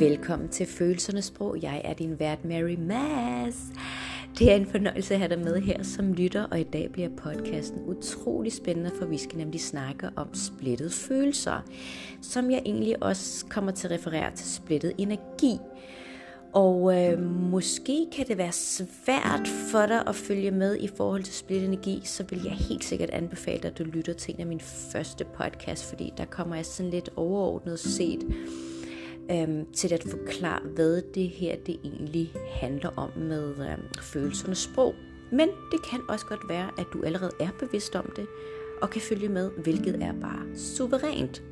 Velkommen til Følelsernes Sprog. Jeg er din vært Mary Mass. Det er en fornøjelse at have dig med her som lytter, og i dag bliver podcasten utrolig spændende, for vi skal nemlig snakke om splittede følelser, som jeg egentlig også kommer til at referere til splittet energi. Og øh, måske kan det være svært for dig at følge med i forhold til splittet energi, så vil jeg helt sikkert anbefale dig, at du lytter til en af mine første podcast, fordi der kommer jeg sådan lidt overordnet set øhm, til at forklare, hvad det her det egentlig handler om med øhm, følelsernes sprog. Men det kan også godt være, at du allerede er bevidst om det, og kan følge med, hvilket er bare suverænt.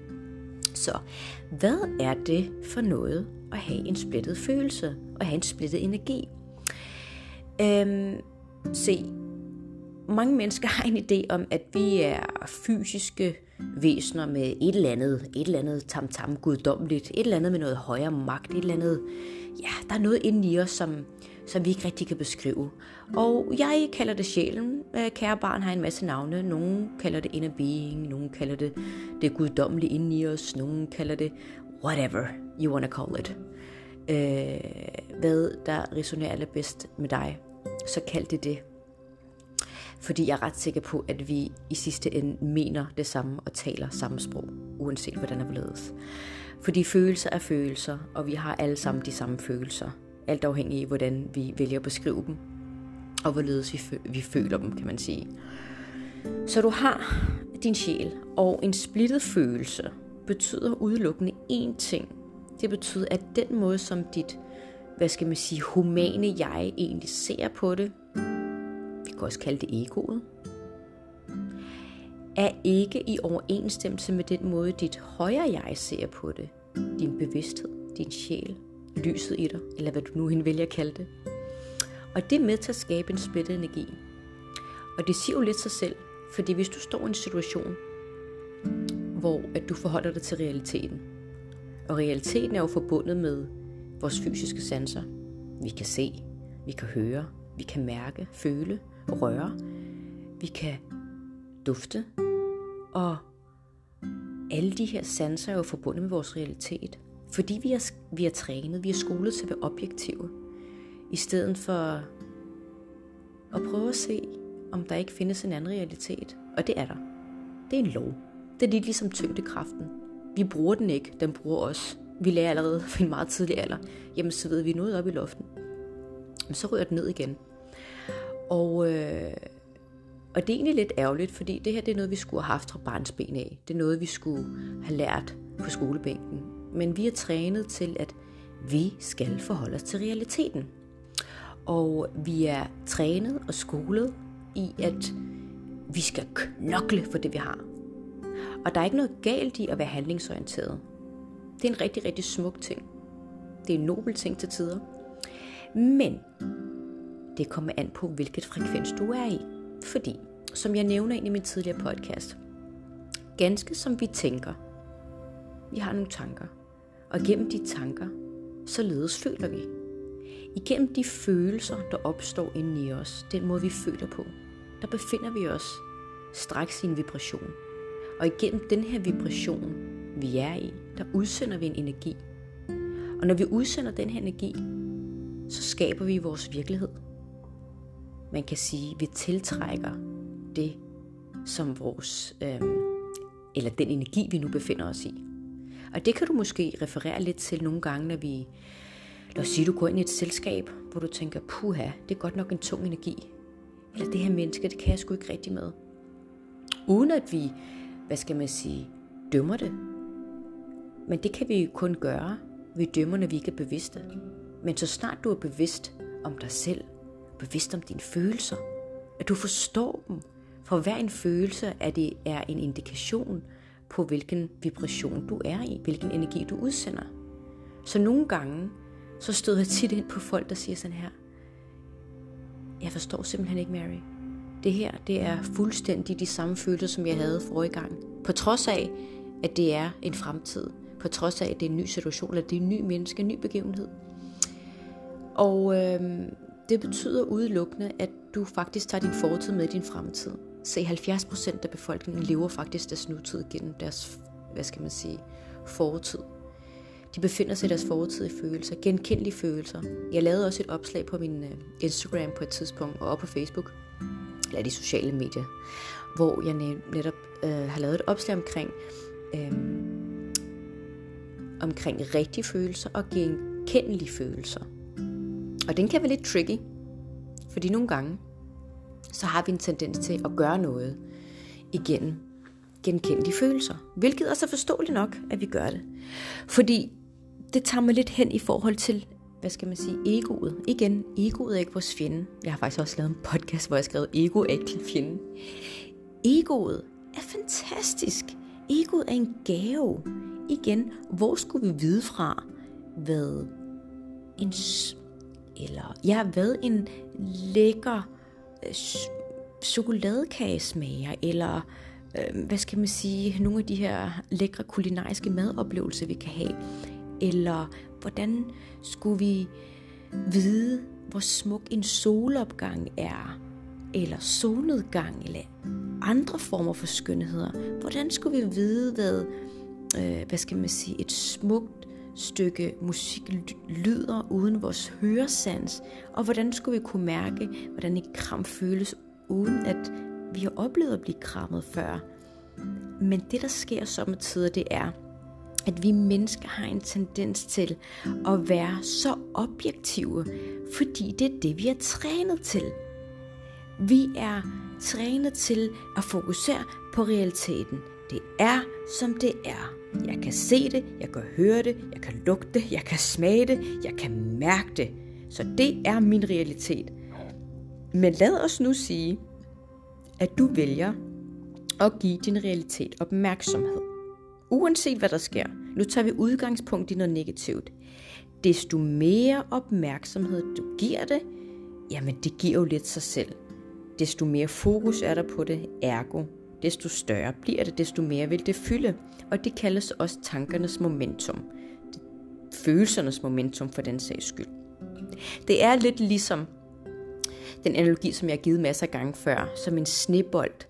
Så hvad er det for noget at have en splittet følelse og have en splittet energi? Øhm, se, mange mennesker har en idé om, at vi er fysiske væsener med et eller andet, et eller andet tamtam guddommeligt, et eller andet med noget højere magt, et eller andet, ja, der er noget inde i os, som, som vi ikke rigtig kan beskrive. Og jeg kalder det sjælen. Øh, kære barn har en masse navne. Nogle kalder det inner being, nogle kalder det det guddommelige inde i os, nogle kalder det whatever you wanna call it. Øh, hvad der resonerer allerbedst med dig, så kald det det. Fordi jeg er ret sikker på, at vi i sidste ende mener det samme og taler samme sprog, uanset hvordan det er blevet. Fordi følelser er følelser, og vi har alle sammen de samme følelser. Alt afhængig af, hvordan vi vælger at beskrive dem, og hvorledes vi, fø- vi føler dem, kan man sige. Så du har din sjæl, og en splittet følelse betyder udelukkende én ting. Det betyder, at den måde, som dit, hvad skal man sige, humane jeg egentlig ser på det, kan også kalde det egoet, er ikke i overensstemmelse med den måde, dit højere jeg ser på det. Din bevidsthed, din sjæl, lyset i dig, eller hvad du nu end vælger at kalde det. Og det er med til at skabe en splittet energi. Og det siger jo lidt sig selv, fordi hvis du står i en situation, hvor at du forholder dig til realiteten, og realiteten er jo forbundet med vores fysiske sanser. Vi kan se, vi kan høre, vi kan mærke, føle, røre, vi kan dufte, og alle de her sanser er jo forbundet med vores realitet. Fordi vi er, vi er trænet, vi er skolet til at være objektive, i stedet for at prøve at se, om der ikke findes en anden realitet. Og det er der. Det er en lov. Det er lidt ligesom tyngdekraften. Vi bruger den ikke, den bruger os. Vi lærer allerede for en meget tidlig alder. Jamen, så ved vi noget op i luften. Men så rører den ned igen. Og, øh, og det er egentlig lidt ærgerligt, fordi det her det er noget, vi skulle have haft fra barnsben af. Det er noget, vi skulle have lært på skolebænken. Men vi er trænet til, at vi skal forholde os til realiteten. Og vi er trænet og skolet i, at vi skal knokle for det, vi har. Og der er ikke noget galt i at være handlingsorienteret. Det er en rigtig, rigtig smuk ting. Det er en nobel ting til tider. Men det kommer an på, hvilket frekvens du er i. Fordi, som jeg nævner ind i min tidligere podcast, ganske som vi tænker, vi har nogle tanker, og gennem de tanker, således føler vi. Igennem de følelser, der opstår inde i os, den måde vi føler på, der befinder vi os straks i en vibration. Og igennem den her vibration, vi er i, der udsender vi en energi. Og når vi udsender den her energi, så skaber vi vores virkelighed man kan sige, vi tiltrækker det, som vores, øh, eller den energi, vi nu befinder os i. Og det kan du måske referere lidt til nogle gange, når vi, lad os sige, du går ind i et selskab, hvor du tænker, puha, det er godt nok en tung energi. Eller det her menneske, det kan jeg sgu ikke rigtig med. Uden at vi, hvad skal man sige, dømmer det. Men det kan vi kun gøre. Vi dømmer, når vi ikke er bevidste. Men så snart du er bevidst om dig selv, bevidst om dine følelser. At du forstår dem. For hver en følelse er det er en indikation på, hvilken vibration du er i, hvilken energi du udsender. Så nogle gange, så støder jeg tit ind på folk, der siger sådan her, jeg forstår simpelthen ikke Mary. Det her, det er fuldstændig de samme følelser, som jeg havde forrige gang. På trods af, at det er en fremtid. På trods af, at det er en ny situation, eller det er en ny menneske, en ny begivenhed. Og øh, det betyder udelukkende, at du faktisk tager din fortid med i din fremtid. Se, 70% af befolkningen lever faktisk deres nutid gennem deres, hvad skal man sige, fortid. De befinder sig i deres fortidige følelser, genkendelige følelser. Jeg lavede også et opslag på min øh, Instagram på et tidspunkt, og op på Facebook, eller de sociale medier, hvor jeg netop øh, har lavet et opslag omkring, øh, omkring rigtige følelser og genkendelige følelser. Og den kan være lidt tricky, fordi nogle gange, så har vi en tendens til at gøre noget igennem genkendelige følelser. Hvilket er så forståeligt nok, at vi gør det. Fordi det tager mig lidt hen i forhold til, hvad skal man sige, egoet. Igen, egoet er ikke vores fjende. Jeg har faktisk også lavet en podcast, hvor jeg har skrevet, ego er ikke fjende. Egoet er fantastisk. Egoet er en gave. Igen, hvor skulle vi vide fra, hvad en, eller ja, hvad en lækker øh, chokoladekage smager, eller øh, hvad skal man sige, nogle af de her lækre kulinariske madoplevelser, vi kan have. Eller hvordan skulle vi vide, hvor smuk en solopgang er, eller solnedgang, eller andre former for skønheder. Hvordan skulle vi vide, hvad, øh, hvad skal man sige, et smukt stykke musik lyder uden vores høresans, og hvordan skulle vi kunne mærke, hvordan et kram føles, uden at vi har oplevet at blive krammet før. Men det, der sker sommetider, det er, at vi mennesker har en tendens til at være så objektive, fordi det er det, vi er trænet til. Vi er trænet til at fokusere på realiteten. Det er, som det er. Jeg kan se det, jeg kan høre det, jeg kan lugte det, jeg kan smage det, jeg kan mærke det. Så det er min realitet. Men lad os nu sige, at du vælger at give din realitet opmærksomhed. Uanset hvad der sker, nu tager vi udgangspunkt i noget negativt. Desto mere opmærksomhed du giver det, jamen det giver jo lidt sig selv. Desto mere fokus er der på det, ergo, desto større bliver det, desto mere vil det fylde. Og det kaldes også tankernes momentum. Følelsernes momentum for den sags skyld. Det er lidt ligesom den analogi, som jeg har givet masser af gange før, som en snebold.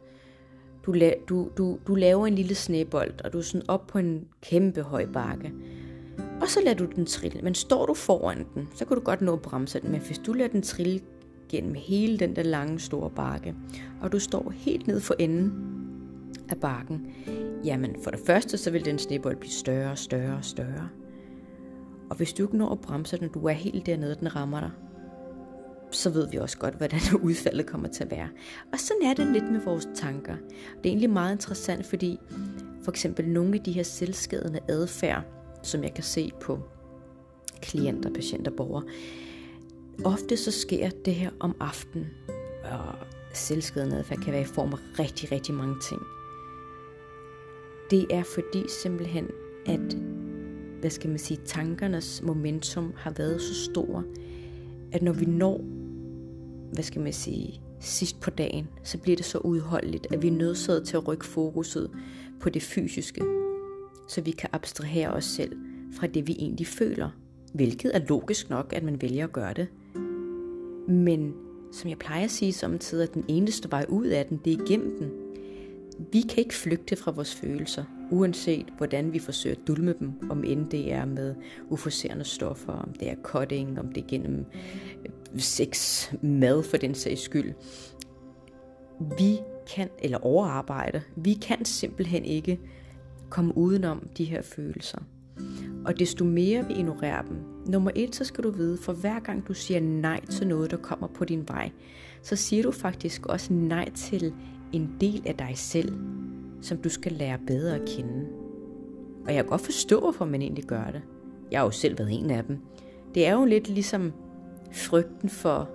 Du, la- du, du, du laver en lille snebold, og du er sådan op på en kæmpe høj bakke. Og så lader du den trille. Men står du foran den, så kan du godt nå at bremse den. Men hvis du lader den trille gennem hele den der lange store bakke, og du står helt ned for enden af bakken, jamen for det første, så vil den snebold blive større og større og større. Og hvis du ikke når at bremse den, du er helt dernede, den rammer dig, så ved vi også godt, hvordan udfaldet kommer til at være. Og sådan er det lidt med vores tanker. Det er egentlig meget interessant, fordi for eksempel nogle af de her selvskadende adfærd, som jeg kan se på klienter, patienter, borgere, ofte så sker det her om aftenen. Og selvskadende adfærd kan være i form af rigtig, rigtig mange ting. Det er fordi simpelthen, at hvad skal man sige, tankernes momentum har været så stor, at når vi når hvad skal man sige, sidst på dagen, så bliver det så udholdeligt, at vi er nødsaget til at rykke fokuset på det fysiske, så vi kan abstrahere os selv fra det, vi egentlig føler. Hvilket er logisk nok, at man vælger at gøre det. Men som jeg plejer at sige samtidig, at den eneste vej ud af den, det er igennem den. Vi kan ikke flygte fra vores følelser, uanset hvordan vi forsøger at dulme dem, om end det er med uforserende stoffer, om det er cutting, om det er gennem øh, sex, mad for den sags skyld. Vi kan, eller overarbejde, vi kan simpelthen ikke komme udenom de her følelser. Og desto mere vi ignorerer dem, nummer et, så skal du vide, for hver gang du siger nej til noget, der kommer på din vej, så siger du faktisk også nej til en del af dig selv, som du skal lære bedre at kende. Og jeg kan godt forstå, hvorfor man egentlig gør det. Jeg har jo selv været en af dem. Det er jo lidt ligesom frygten for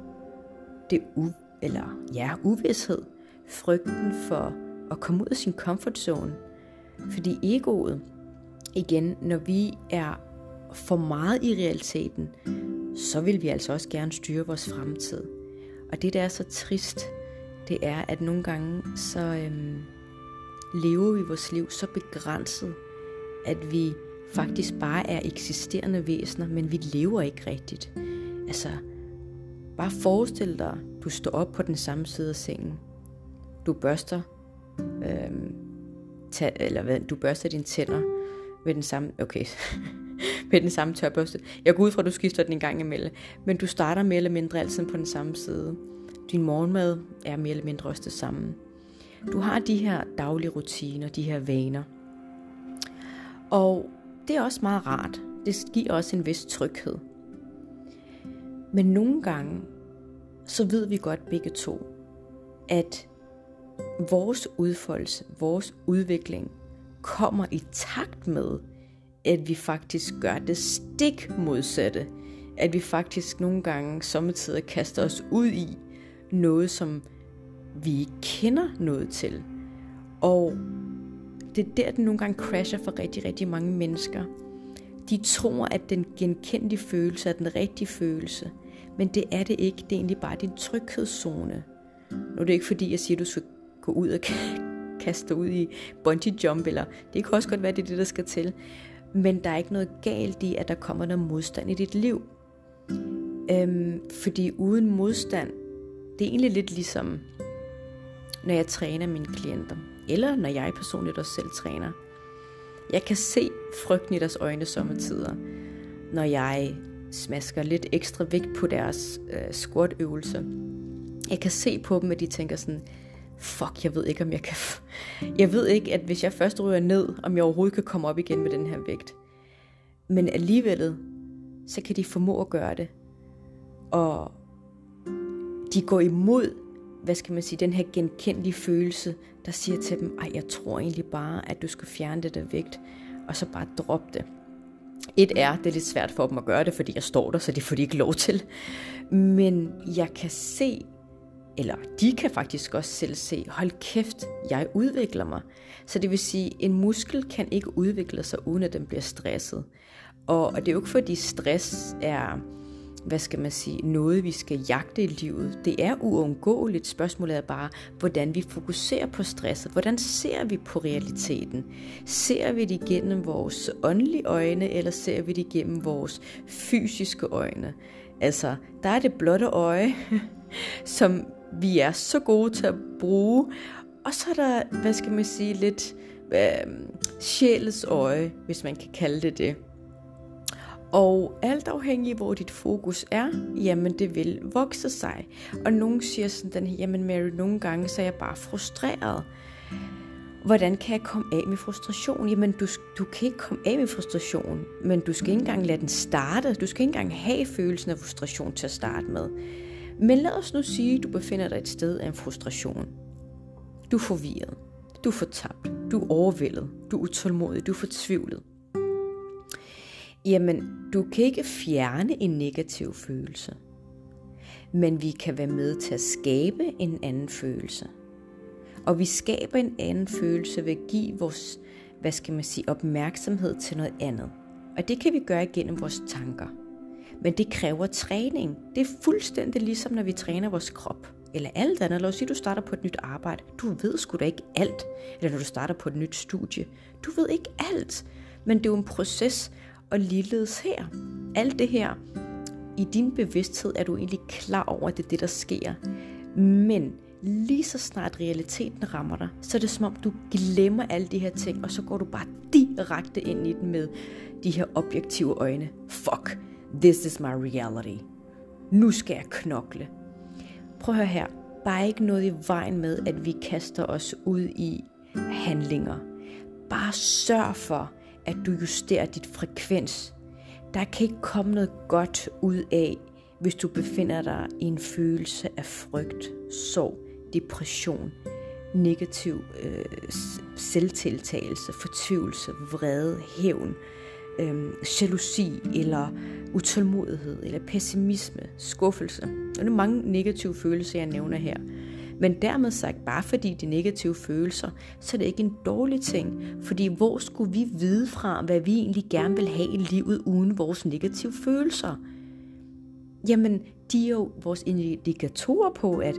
det u eller ja, uvidshed. Frygten for at komme ud af sin comfort zone. Fordi egoet, igen, når vi er for meget i realiteten, så vil vi altså også gerne styre vores fremtid. Og det, der er så trist, det er, at nogle gange så øhm, lever vi vores liv så begrænset, at vi faktisk bare er eksisterende væsener, men vi lever ikke rigtigt. Altså, bare forestil dig, du står op på den samme side af sengen. Du børster, øhm, tæ, eller hvad, du børster dine tænder ved den samme, okay, med den samme tørbørste. Jeg går ud fra, at du skifter den en gang imellem, men du starter mere eller mindre altid på den samme side. Din morgenmad er mere eller mindre også det samme. Du har de her daglige rutiner, de her vaner. Og det er også meget rart. Det giver også en vis tryghed. Men nogle gange, så ved vi godt begge to, at vores udfoldelse, vores udvikling, kommer i takt med, at vi faktisk gør det stik modsatte. At vi faktisk nogle gange samtidig kaster os ud i noget, som vi ikke kender noget til. Og det er der, den nogle gange crasher for rigtig, rigtig mange mennesker. De tror, at den genkendelige følelse er den rigtige følelse. Men det er det ikke. Det er egentlig bare din tryghedszone. Nu er det ikke fordi, jeg siger, at du skal gå ud og kaste ud i bungee jump, eller det kan også godt være, det er det, der skal til. Men der er ikke noget galt i, at der kommer noget modstand i dit liv. Øhm, fordi uden modstand, det er egentlig lidt ligesom, når jeg træner mine klienter, eller når jeg personligt også selv træner. Jeg kan se frygten i deres øjne sommetider, når jeg smasker lidt ekstra vægt på deres øh, squat-øvelse. Jeg kan se på dem, at de tænker sådan, fuck, jeg ved ikke, om jeg kan... Jeg ved ikke, at hvis jeg først ryger ned, om jeg overhovedet kan komme op igen med den her vægt. Men alligevel, så kan de formå at gøre det. Og de går imod, hvad skal man sige, den her genkendelige følelse, der siger til dem, ej, jeg tror egentlig bare, at du skal fjerne det der vægt, og så bare droppe det. Et er, det er lidt svært for dem at gøre det, fordi jeg står der, så det får de ikke lov til. Men jeg kan se, eller de kan faktisk også selv se, hold kæft, jeg udvikler mig. Så det vil sige, en muskel kan ikke udvikle sig, uden at den bliver stresset. Og, og det er jo ikke fordi stress er, hvad skal man sige, noget vi skal jagte i livet. Det er uundgåeligt. Spørgsmålet er bare, hvordan vi fokuserer på stresset. Hvordan ser vi på realiteten? Ser vi det igennem vores åndelige øjne, eller ser vi det igennem vores fysiske øjne? Altså, der er det blotte øje, som vi er så gode til at bruge. Og så er der, hvad skal man sige, lidt øh, sjælets øje, hvis man kan kalde det det. Og alt afhængig hvor dit fokus er, jamen det vil vokse sig. Og nogen siger sådan, den, jamen Mary, nogle gange så er jeg bare frustreret. Hvordan kan jeg komme af med frustration? Jamen, du, du kan ikke komme af med frustration, men du skal ikke engang lade den starte. Du skal ikke engang have følelsen af frustration til at starte med. Men lad os nu sige, at du befinder dig et sted af en frustration. Du er forvirret. Du er fortabt. Du er overvældet. Du er utålmodig. Du er fortvivlet. Jamen, du kan ikke fjerne en negativ følelse. Men vi kan være med til at skabe en anden følelse. Og vi skaber en anden følelse ved at give vores, hvad skal man sige, opmærksomhed til noget andet. Og det kan vi gøre igennem vores tanker. Men det kræver træning. Det er fuldstændig ligesom, når vi træner vores krop. Eller alt andet. Lad os sige, du starter på et nyt arbejde. Du ved sgu da ikke alt. Eller når du starter på et nyt studie. Du ved ikke alt. Men det er jo en proces, og ligeledes her. Alt det her, i din bevidsthed er du egentlig klar over, at det er det, der sker. Men lige så snart realiteten rammer dig, så er det som om, du glemmer alle de her ting, og så går du bare direkte ind i den med de her objektive øjne. Fuck, This is my reality. Nu skal jeg knokle. Prøv at høre her. Bare ikke noget i vejen med, at vi kaster os ud i handlinger. Bare sørg for, at du justerer dit frekvens. Der kan ikke komme noget godt ud af, hvis du befinder dig i en følelse af frygt, sorg, depression, negativ øh, selvtiltagelse, fortvivlelse, vrede, hævn, øh, jalousi eller utålmodighed eller pessimisme, skuffelse. Der er mange negative følelser, jeg nævner her. Men dermed sagt, bare fordi de negative følelser, så er det ikke en dårlig ting. Fordi hvor skulle vi vide fra, hvad vi egentlig gerne vil have i livet uden vores negative følelser? Jamen, de er jo vores indikatorer på, at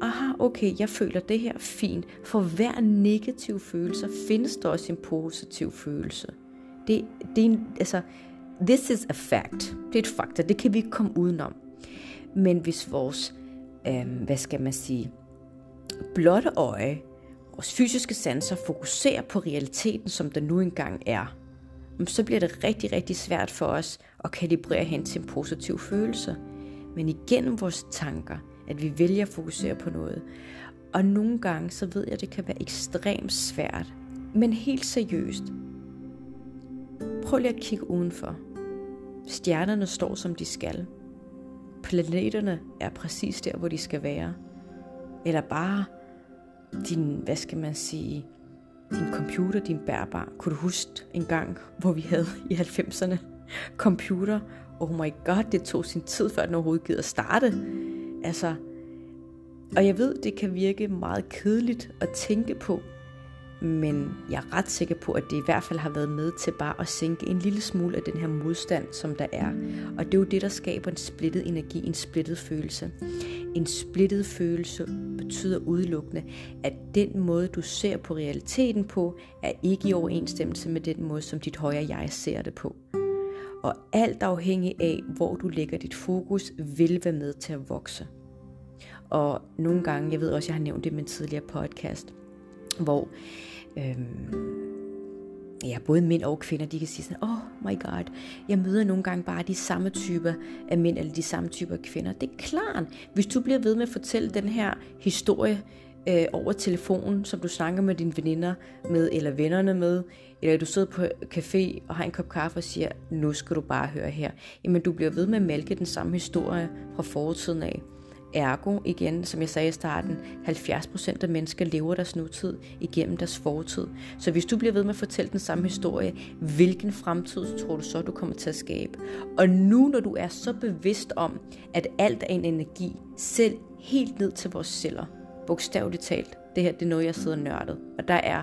aha, okay, jeg føler det her fint. For hver negativ følelse findes der også en positiv følelse. Det, det er en, altså, this is a fact. Det er et fakta, det kan vi ikke komme udenom. Men hvis vores, øh, hvad skal man sige, blotte øje, vores fysiske sanser fokuserer på realiteten, som den nu engang er, så bliver det rigtig, rigtig svært for os at kalibrere hen til en positiv følelse. Men igennem vores tanker, at vi vælger at fokusere på noget. Og nogle gange, så ved jeg, at det kan være ekstremt svært. Men helt seriøst. Prøv lige at kigge udenfor. Stjernerne står som de skal. Planeterne er præcis der, hvor de skal være. Eller bare din, hvad skal man sige, din computer, din bærbar. Kunne du huske en gang, hvor vi havde i 90'erne computer? Oh my god, det tog sin tid, før den overhovedet gider starte. Altså, og jeg ved, det kan virke meget kedeligt at tænke på, men jeg er ret sikker på, at det i hvert fald har været med til bare at sænke en lille smule af den her modstand, som der er. Og det er jo det, der skaber en splittet energi, en splittet følelse. En splittet følelse betyder udelukkende, at den måde, du ser på realiteten på, er ikke i overensstemmelse med den måde, som dit højre jeg ser det på. Og alt afhængig af, hvor du lægger dit fokus, vil være med til at vokse. Og nogle gange, jeg ved også, jeg har nævnt det i min tidligere podcast, hvor øhm, ja, både mænd og kvinder, de kan sige sådan, oh my god, jeg møder nogle gange bare de samme typer af mænd, eller de samme typer af kvinder. Det er klart, hvis du bliver ved med at fortælle den her historie øh, over telefonen, som du snakker med dine veninder med, eller vennerne med, eller du sidder på café og har en kop kaffe og siger, nu skal du bare høre her. Jamen, du bliver ved med at mælke den samme historie fra fortiden af. Ergo, igen, som jeg sagde i starten, 70% af mennesker lever deres nutid igennem deres fortid. Så hvis du bliver ved med at fortælle den samme historie, hvilken fremtid tror du så, du kommer til at skabe? Og nu, når du er så bevidst om, at alt er en energi, selv helt ned til vores celler, bogstaveligt talt, det her det er noget, jeg sidder nørdet, og der er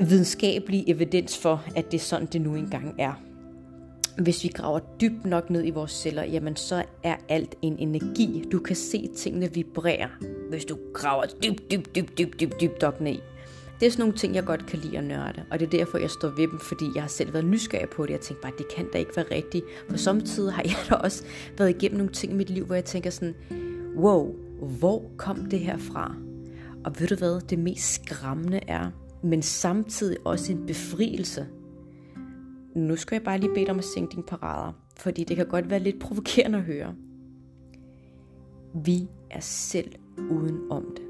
videnskabelig evidens for, at det er sådan, det nu engang er hvis vi graver dybt nok ned i vores celler, jamen så er alt en energi. Du kan se tingene vibrere, hvis du graver dybt, dybt, dybt, dybt, dybt, dybt nok ned det er sådan nogle ting, jeg godt kan lide at nørde, og det er derfor, jeg står ved dem, fordi jeg har selv været nysgerrig på det. Jeg tænkte bare, det kan da ikke være rigtigt. For samtidig har jeg da også været igennem nogle ting i mit liv, hvor jeg tænker sådan, wow, hvor kom det her fra? Og ved du hvad, det mest skræmmende er, men samtidig også en befrielse, nu skal jeg bare lige bede dig om at sænke dine parader, fordi det kan godt være lidt provokerende at høre. Vi er selv uden om det.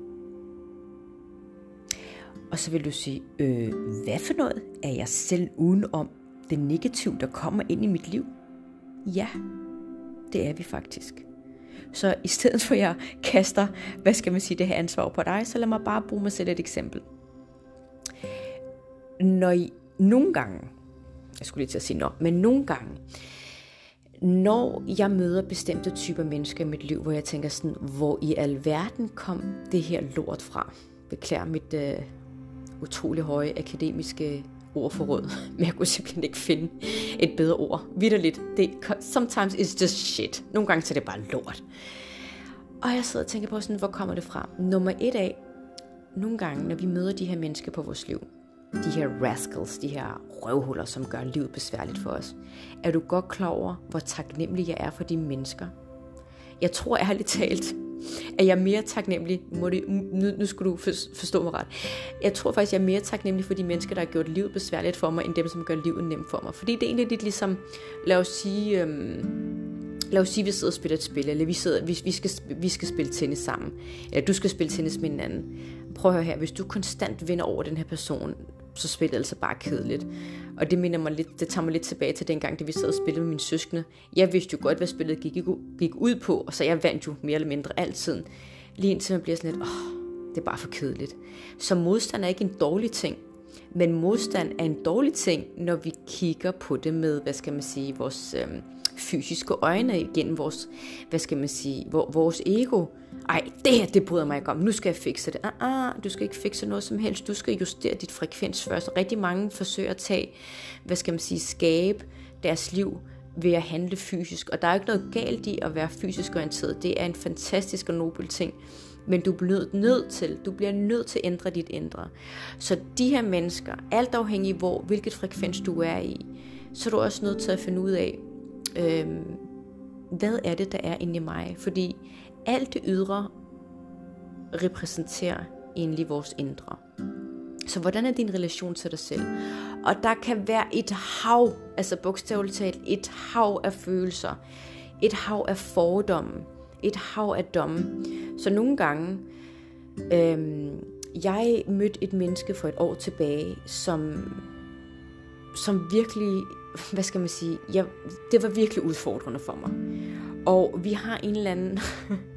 Og så vil du sige, øh, hvad for noget er jeg selv uden om det negative, der kommer ind i mit liv? Ja, det er vi faktisk. Så i stedet for at jeg kaster, hvad skal man sige, det her ansvar på dig, så lad mig bare bruge mig selv et eksempel. Når I nogle gange jeg skulle lige til at sige når, men nogle gange, når jeg møder bestemte typer mennesker i mit liv, hvor jeg tænker sådan, hvor i alverden kom det her lort fra? Beklager mit øh, utrolig høje akademiske ordforråd, men jeg kunne simpelthen ikke finde et bedre ord. Vitterligt, det, sometimes it's just shit. Nogle gange så er det bare lort. Og jeg sidder og tænker på sådan, hvor kommer det fra? Nummer et af, nogle gange, når vi møder de her mennesker på vores liv, de her rascals, de her røvhuller, som gør livet besværligt for os. Er du godt klar over, hvor taknemmelig jeg er for de mennesker? Jeg tror ærligt talt, at jeg er mere taknemmelig, må det, nu, nu skulle du forstå mig ret, jeg tror faktisk, jeg er mere taknemmelig for de mennesker, der har gjort livet besværligt for mig, end dem, som gør livet nemt for mig. Fordi det er egentlig lidt ligesom, lad os sige, øhm, lad os sige, at vi sidder og spiller et spil, eller vi, sidder, vi, vi, skal, vi skal spille tennis sammen, eller du skal spille tennis med en anden. Prøv at høre her, hvis du konstant vinder over den her person, så spiller det altså bare kedeligt. Og det minder mig lidt, det tager mig lidt tilbage til dengang, da vi sad og spillede med mine søskende. Jeg vidste jo godt, hvad spillet gik, gik ud på, og så jeg vandt jo mere eller mindre altid. Lige indtil man bliver sådan lidt, åh, oh, det er bare for kedeligt. Så modstand er ikke en dårlig ting, men modstand er en dårlig ting, når vi kigger på det med, hvad skal man sige, vores øh, fysiske øjne, igennem vores, hvad skal man sige, vores ego. Ej, det her, det bryder mig ikke om. Nu skal jeg fikse det. Ah, ah, du skal ikke fikse noget som helst. Du skal justere dit frekvens først. Rigtig mange forsøger at tage, hvad skal man sige, skabe deres liv ved at handle fysisk. Og der er ikke noget galt i at være fysisk orienteret. Det er en fantastisk og nobel ting. Men du bliver nødt til, du bliver nødt til at ændre dit indre. Så de her mennesker, alt afhængig hvor, hvilket frekvens du er i, så er du også nødt til at finde ud af, øh, hvad er det, der er inde i mig? Fordi alt det ydre repræsenterer egentlig vores indre. Så hvordan er din relation til dig selv? Og der kan være et hav, altså bogstaveligt talt, et hav af følelser, et hav af fordomme, et hav af domme. Så nogle gange, øhm, jeg mødte et menneske for et år tilbage, som, som virkelig, hvad skal man sige, jeg, det var virkelig udfordrende for mig. Og vi har en eller anden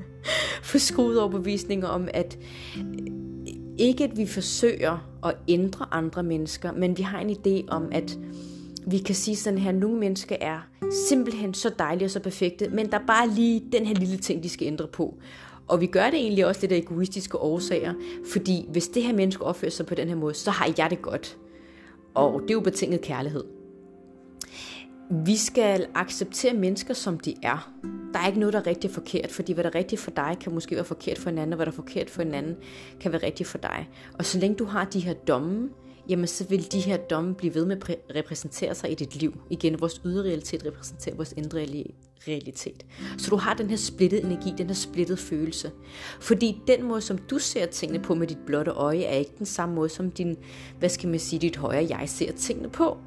forskruet overbevisning om, at ikke at vi forsøger at ændre andre mennesker, men vi har en idé om, at vi kan sige sådan her, nogle mennesker er simpelthen så dejlige og så perfekte, men der er bare lige den her lille ting, de skal ændre på. Og vi gør det egentlig også lidt af egoistiske årsager, fordi hvis det her menneske opfører sig på den her måde, så har jeg det godt. Og det er jo betinget kærlighed. Vi skal acceptere mennesker, som de er. Der er ikke noget, der er rigtig forkert, fordi hvad der er rigtigt for dig, kan måske være forkert for en anden, og hvad der er forkert for en anden, kan være rigtigt for dig. Og så længe du har de her domme, jamen så vil de her domme blive ved med at repræsentere sig i dit liv. Igen, vores ydre realitet repræsenterer vores indre realitet. Så du har den her splittede energi, den her splittede følelse. Fordi den måde, som du ser tingene på med dit blotte øje, er ikke den samme måde, som din, hvad skal man sige, dit højre jeg ser tingene på.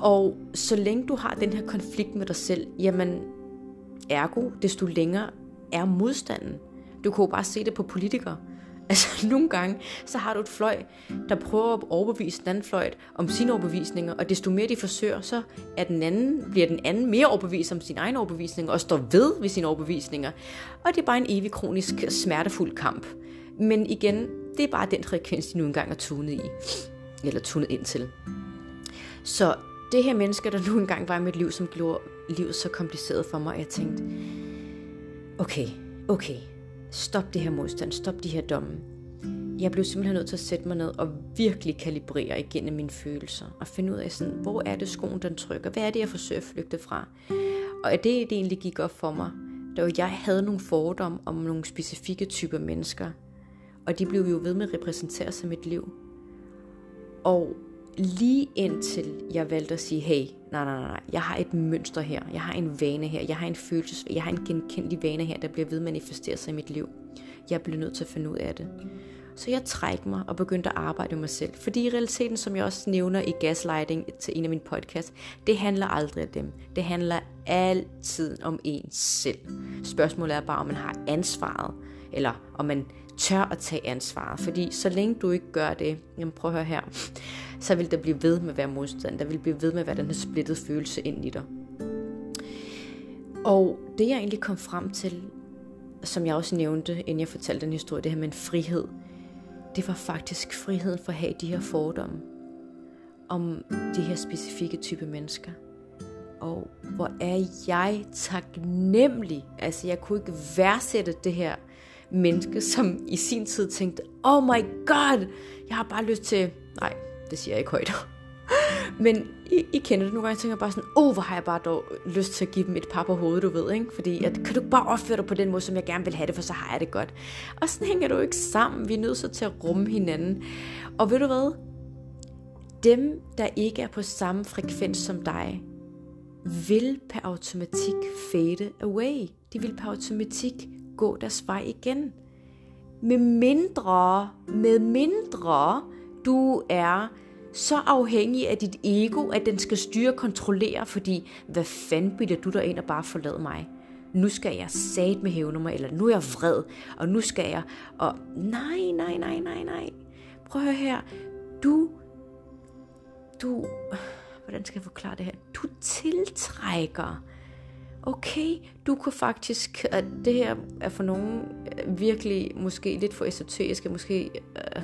Og så længe du har den her konflikt med dig selv, jamen ergo, desto længere er modstanden. Du kan jo bare se det på politikere. Altså nogle gange, så har du et fløj, der prøver at overbevise den anden fløj om sine overbevisninger, og desto mere de forsøger, så er den anden, bliver den anden mere overbevist om sin egen overbevisning, og står ved ved sine overbevisninger. Og det er bare en evig kronisk smertefuld kamp. Men igen, det er bare den frekvens, de nu engang er tunet i, eller tunet ind til. Så det her menneske, der nu engang var i mit liv, som gjorde livet så kompliceret for mig, jeg tænkte, okay, okay, stop det her modstand, stop de her domme. Jeg blev simpelthen nødt til at sætte mig ned og virkelig kalibrere igennem mine følelser. Og finde ud af, sådan, hvor er det skoen, den trykker? Hvad er det, jeg forsøger at flygte fra? Og det, det egentlig gik op for mig, da jeg havde nogle fordomme om nogle specifikke typer mennesker. Og de blev jo ved med at repræsentere sig mit liv. Og lige indtil jeg valgte at sige, hey, nej, nej, nej, jeg har et mønster her, jeg har en vane her, jeg har en følelse, jeg har en genkendelig vane her, der bliver ved manifesteret sig i mit liv. Jeg bliver nødt til at finde ud af det. Så jeg trækker mig og begyndte at arbejde med mig selv. Fordi i realiteten, som jeg også nævner i gaslighting til en af mine podcasts, det handler aldrig om dem. Det handler altid om en selv. Spørgsmålet er bare, om man har ansvaret, eller om man tør at tage ansvaret. Fordi så længe du ikke gør det, jamen prøv at høre her, så vil der blive ved med at være modstand. Der vil blive ved med at være den her splittede følelse ind i dig. Og det jeg egentlig kom frem til, som jeg også nævnte, inden jeg fortalte den historie, det her med en frihed, det var faktisk friheden for at have de her fordomme om de her specifikke type mennesker. Og hvor er jeg taknemmelig. Altså jeg kunne ikke værdsætte det her menneske, som i sin tid tænkte, oh my god, jeg har bare lyst til, nej, det siger jeg ikke højt. Men I, I kender det nogle gange, jeg tænker bare sådan, åh, oh, hvor har jeg bare dog lyst til at give dem et par på hovedet, du ved, ikke? Fordi, at, kan du bare opføre dig på den måde, som jeg gerne vil have det, for så har jeg det godt. Og sådan hænger du ikke sammen. Vi er nødt til at rumme hinanden. Og ved du hvad? Dem, der ikke er på samme frekvens som dig, vil per automatik fade away. De vil per automatik gå deres vej igen. Med mindre, med mindre du er så afhængig af dit ego, at den skal styre og kontrollere, fordi hvad fanden bilder du dig ind og bare forlad mig? Nu skal jeg sat med hævne mig, eller nu er jeg vred, og nu skal jeg, og nej, nej, nej, nej, nej. Prøv at høre her. Du, du, hvordan skal jeg forklare det her? Du tiltrækker okay, du kunne faktisk, at det her er for nogen øh, virkelig måske lidt for esoterisk, måske øh,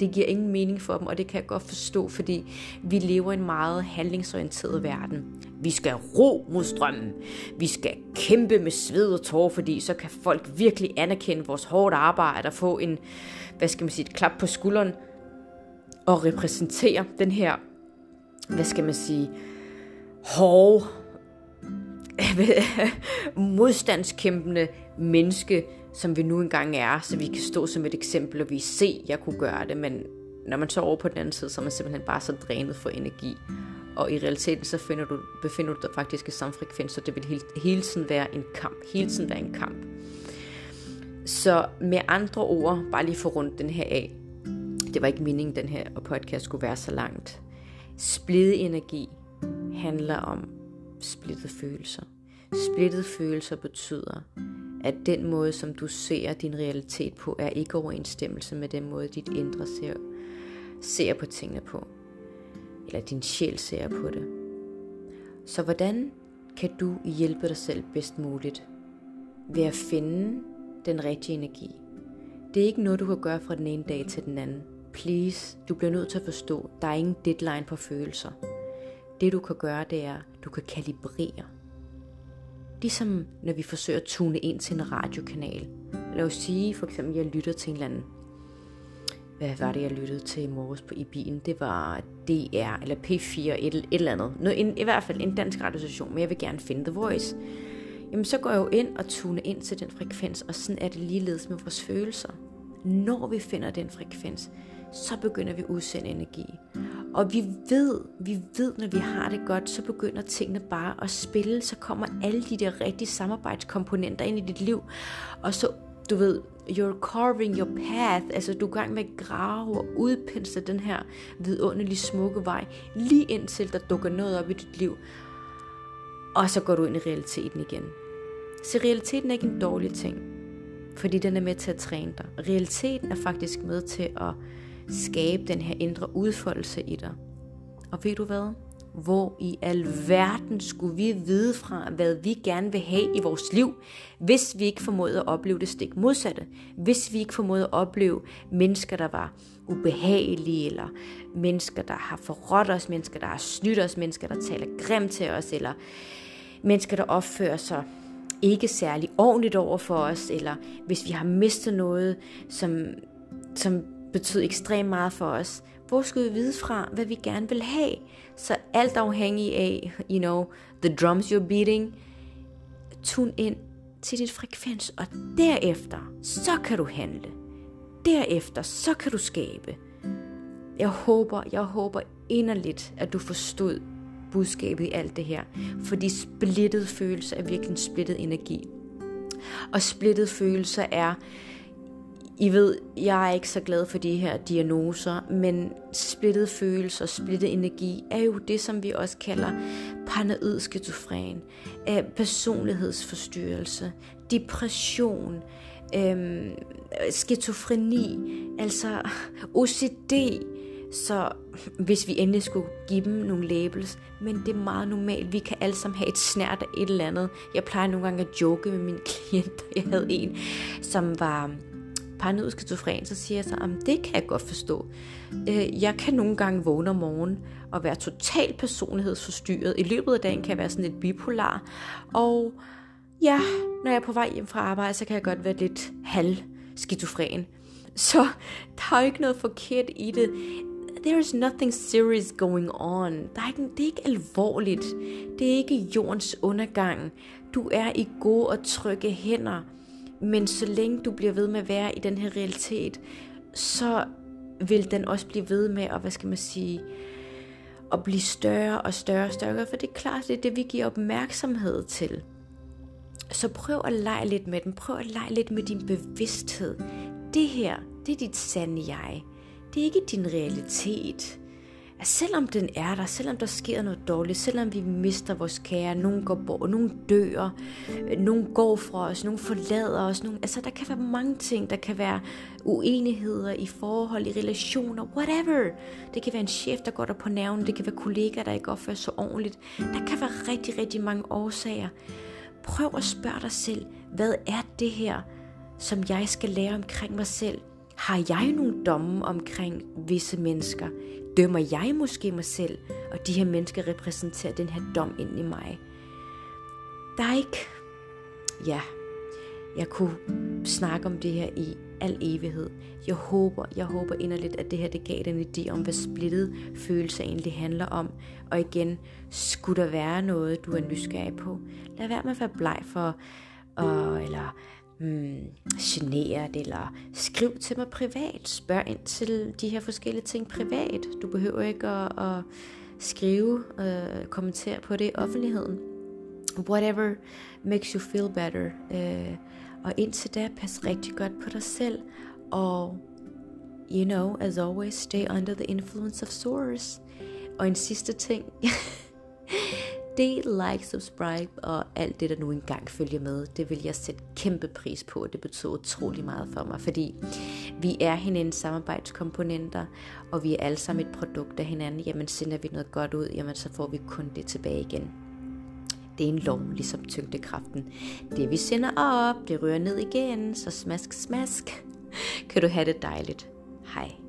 det giver ingen mening for dem, og det kan jeg godt forstå, fordi vi lever i en meget handlingsorienteret verden. Vi skal ro mod strømmen. Vi skal kæmpe med sved og tårer, fordi så kan folk virkelig anerkende vores hårdt arbejde og få en, hvad skal man sige, et klap på skulderen og repræsentere den her, hvad skal man sige, hårde modstandskæmpende menneske, som vi nu engang er, så vi kan stå som et eksempel, og vi se, at jeg kunne gøre det, men når man så over på den anden side, så er man simpelthen bare så drænet for energi. Og i realiteten, så finder du, befinder du dig faktisk i samme frekvens, så det vil hele, hele tiden være en kamp. Hele tiden være en kamp. Så med andre ord, bare lige for rundt den her af. det var ikke meningen, den her podcast skulle være så langt. Splittet energi handler om splittede følelser. Splittede følelser betyder, at den måde, som du ser din realitet på, er ikke overensstemmelse med den måde, dit indre ser, ser på tingene på. Eller din sjæl ser på det. Så hvordan kan du hjælpe dig selv bedst muligt? Ved at finde den rigtige energi. Det er ikke noget, du kan gøre fra den ene dag til den anden. Please, du bliver nødt til at forstå, der er ingen deadline på følelser. Det du kan gøre, det er, du kan kalibrere. Ligesom når vi forsøger at tune ind til en radiokanal. Lad os sige, for eksempel, jeg lytter til en eller anden hvad var det, jeg lyttede til i morges på i bilen? Det var DR eller P4, et, et eller andet. Nå, en, I hvert fald en dansk radiostation, men jeg vil gerne finde The Voice. Jamen så går jeg jo ind og tuner ind til den frekvens, og sådan er det ligeledes med vores følelser. Når vi finder den frekvens, så begynder vi at udsende energi. Og vi ved, vi ved, når vi har det godt, så begynder tingene bare at spille. Så kommer alle de der rigtige samarbejdskomponenter ind i dit liv. Og så, du ved, you're carving your path. Altså, du er gang med at grave og udpensle den her vidunderlige smukke vej. Lige indtil der dukker noget op i dit liv. Og så går du ind i realiteten igen. Så realiteten er ikke en dårlig ting. Fordi den er med til at træne dig. Realiteten er faktisk med til at skabe den her indre udfoldelse i dig. Og ved du hvad? Hvor i alverden skulle vi vide fra, hvad vi gerne vil have i vores liv, hvis vi ikke formåede at opleve det stik modsatte? Hvis vi ikke formåede at opleve mennesker, der var ubehagelige, eller mennesker, der har forrådt os, mennesker, der har snydt os, mennesker, der taler grimt til os, eller mennesker, der opfører sig ikke særlig ordentligt over for os, eller hvis vi har mistet noget, som, som betød ekstremt meget for os. Hvor skulle vi vide fra, hvad vi gerne vil have? Så alt afhængig af, you know, the drums you're beating, tune ind til dit frekvens, og derefter, så kan du handle. Derefter, så kan du skabe. Jeg håber, jeg håber inderligt, at du forstod budskabet i alt det her. Fordi splittet følelse er virkelig en splittet energi. Og splittet følelser er i ved, jeg er ikke så glad for de her diagnoser, men splittet følelse og splittet energi er jo det, som vi også kalder paranoid skizofren, øh, personlighedsforstyrrelse, depression, øh, skizofreni, altså OCD, så hvis vi endelig skulle give dem nogle labels, men det er meget normalt. Vi kan alle sammen have et snært af et eller andet. Jeg plejer nogle gange at joke med mine klienter. Jeg havde en, som var paranoid skizofren, så siger jeg så, at det kan jeg godt forstå. Øh, jeg kan nogle gange vågne om morgenen og være totalt personlighedsforstyrret. I løbet af dagen kan jeg være sådan lidt bipolar. Og ja, når jeg er på vej hjem fra arbejde, så kan jeg godt være lidt halv skizofren. Så der er jo ikke noget forkert i det. There is nothing serious going on. Der er ikke, det er ikke alvorligt. Det er ikke jordens undergang. Du er i gode og trygge hænder. Men så længe du bliver ved med at være i den her realitet, så vil den også blive ved med at, hvad skal man sige, at blive større og større og større, for det er klart, det er det, vi giver opmærksomhed til. Så prøv at lege lidt med den. Prøv at lege lidt med din bevidsthed. Det her, det er dit sande jeg. Det er ikke din realitet at selvom den er der, selvom der sker noget dårligt, selvom vi mister vores kære, nogen går bort, nogen dør, øh, nogen går fra os, nogen forlader os, nogen, altså der kan være mange ting, der kan være uenigheder i forhold, i relationer, whatever. Det kan være en chef, der går der på nerven, det kan være kollegaer, der ikke opfører sig ordentligt. Der kan være rigtig, rigtig mange årsager. Prøv at spørge dig selv, hvad er det her, som jeg skal lære omkring mig selv? Har jeg nogle domme omkring visse mennesker? Dømmer jeg måske mig selv, og de her mennesker repræsenterer den her dom ind i mig? Der er ikke... Ja, jeg kunne snakke om det her i al evighed. Jeg håber, jeg håber inderligt, at det her det gav den idé om, hvad splittet følelse egentlig handler om. Og igen, skulle der være noget, du er nysgerrig på, lad være med at være bleg for, og, eller hmm, generet, eller skriv til mig privat. Spørg ind til de her forskellige ting privat. Du behøver ikke at, at skrive, uh, kommentere på det i offentligheden. Whatever makes you feel better. Uh, og indtil da, pas rigtig godt på dig selv, og you know, as always, stay under the influence of source. Og en sidste ting. Del, like, subscribe og alt det, der nu engang følger med. Det vil jeg sætte kæmpe pris på. Det betyder utrolig meget for mig, fordi vi er hinandens samarbejdskomponenter, og vi er alle sammen et produkt af hinanden. Jamen sender vi noget godt ud, jamen så får vi kun det tilbage igen. Det er en lov, ligesom tyngdekraften. Det vi sender op, det rører ned igen, så smask, smask. Kan du have det dejligt. Hej.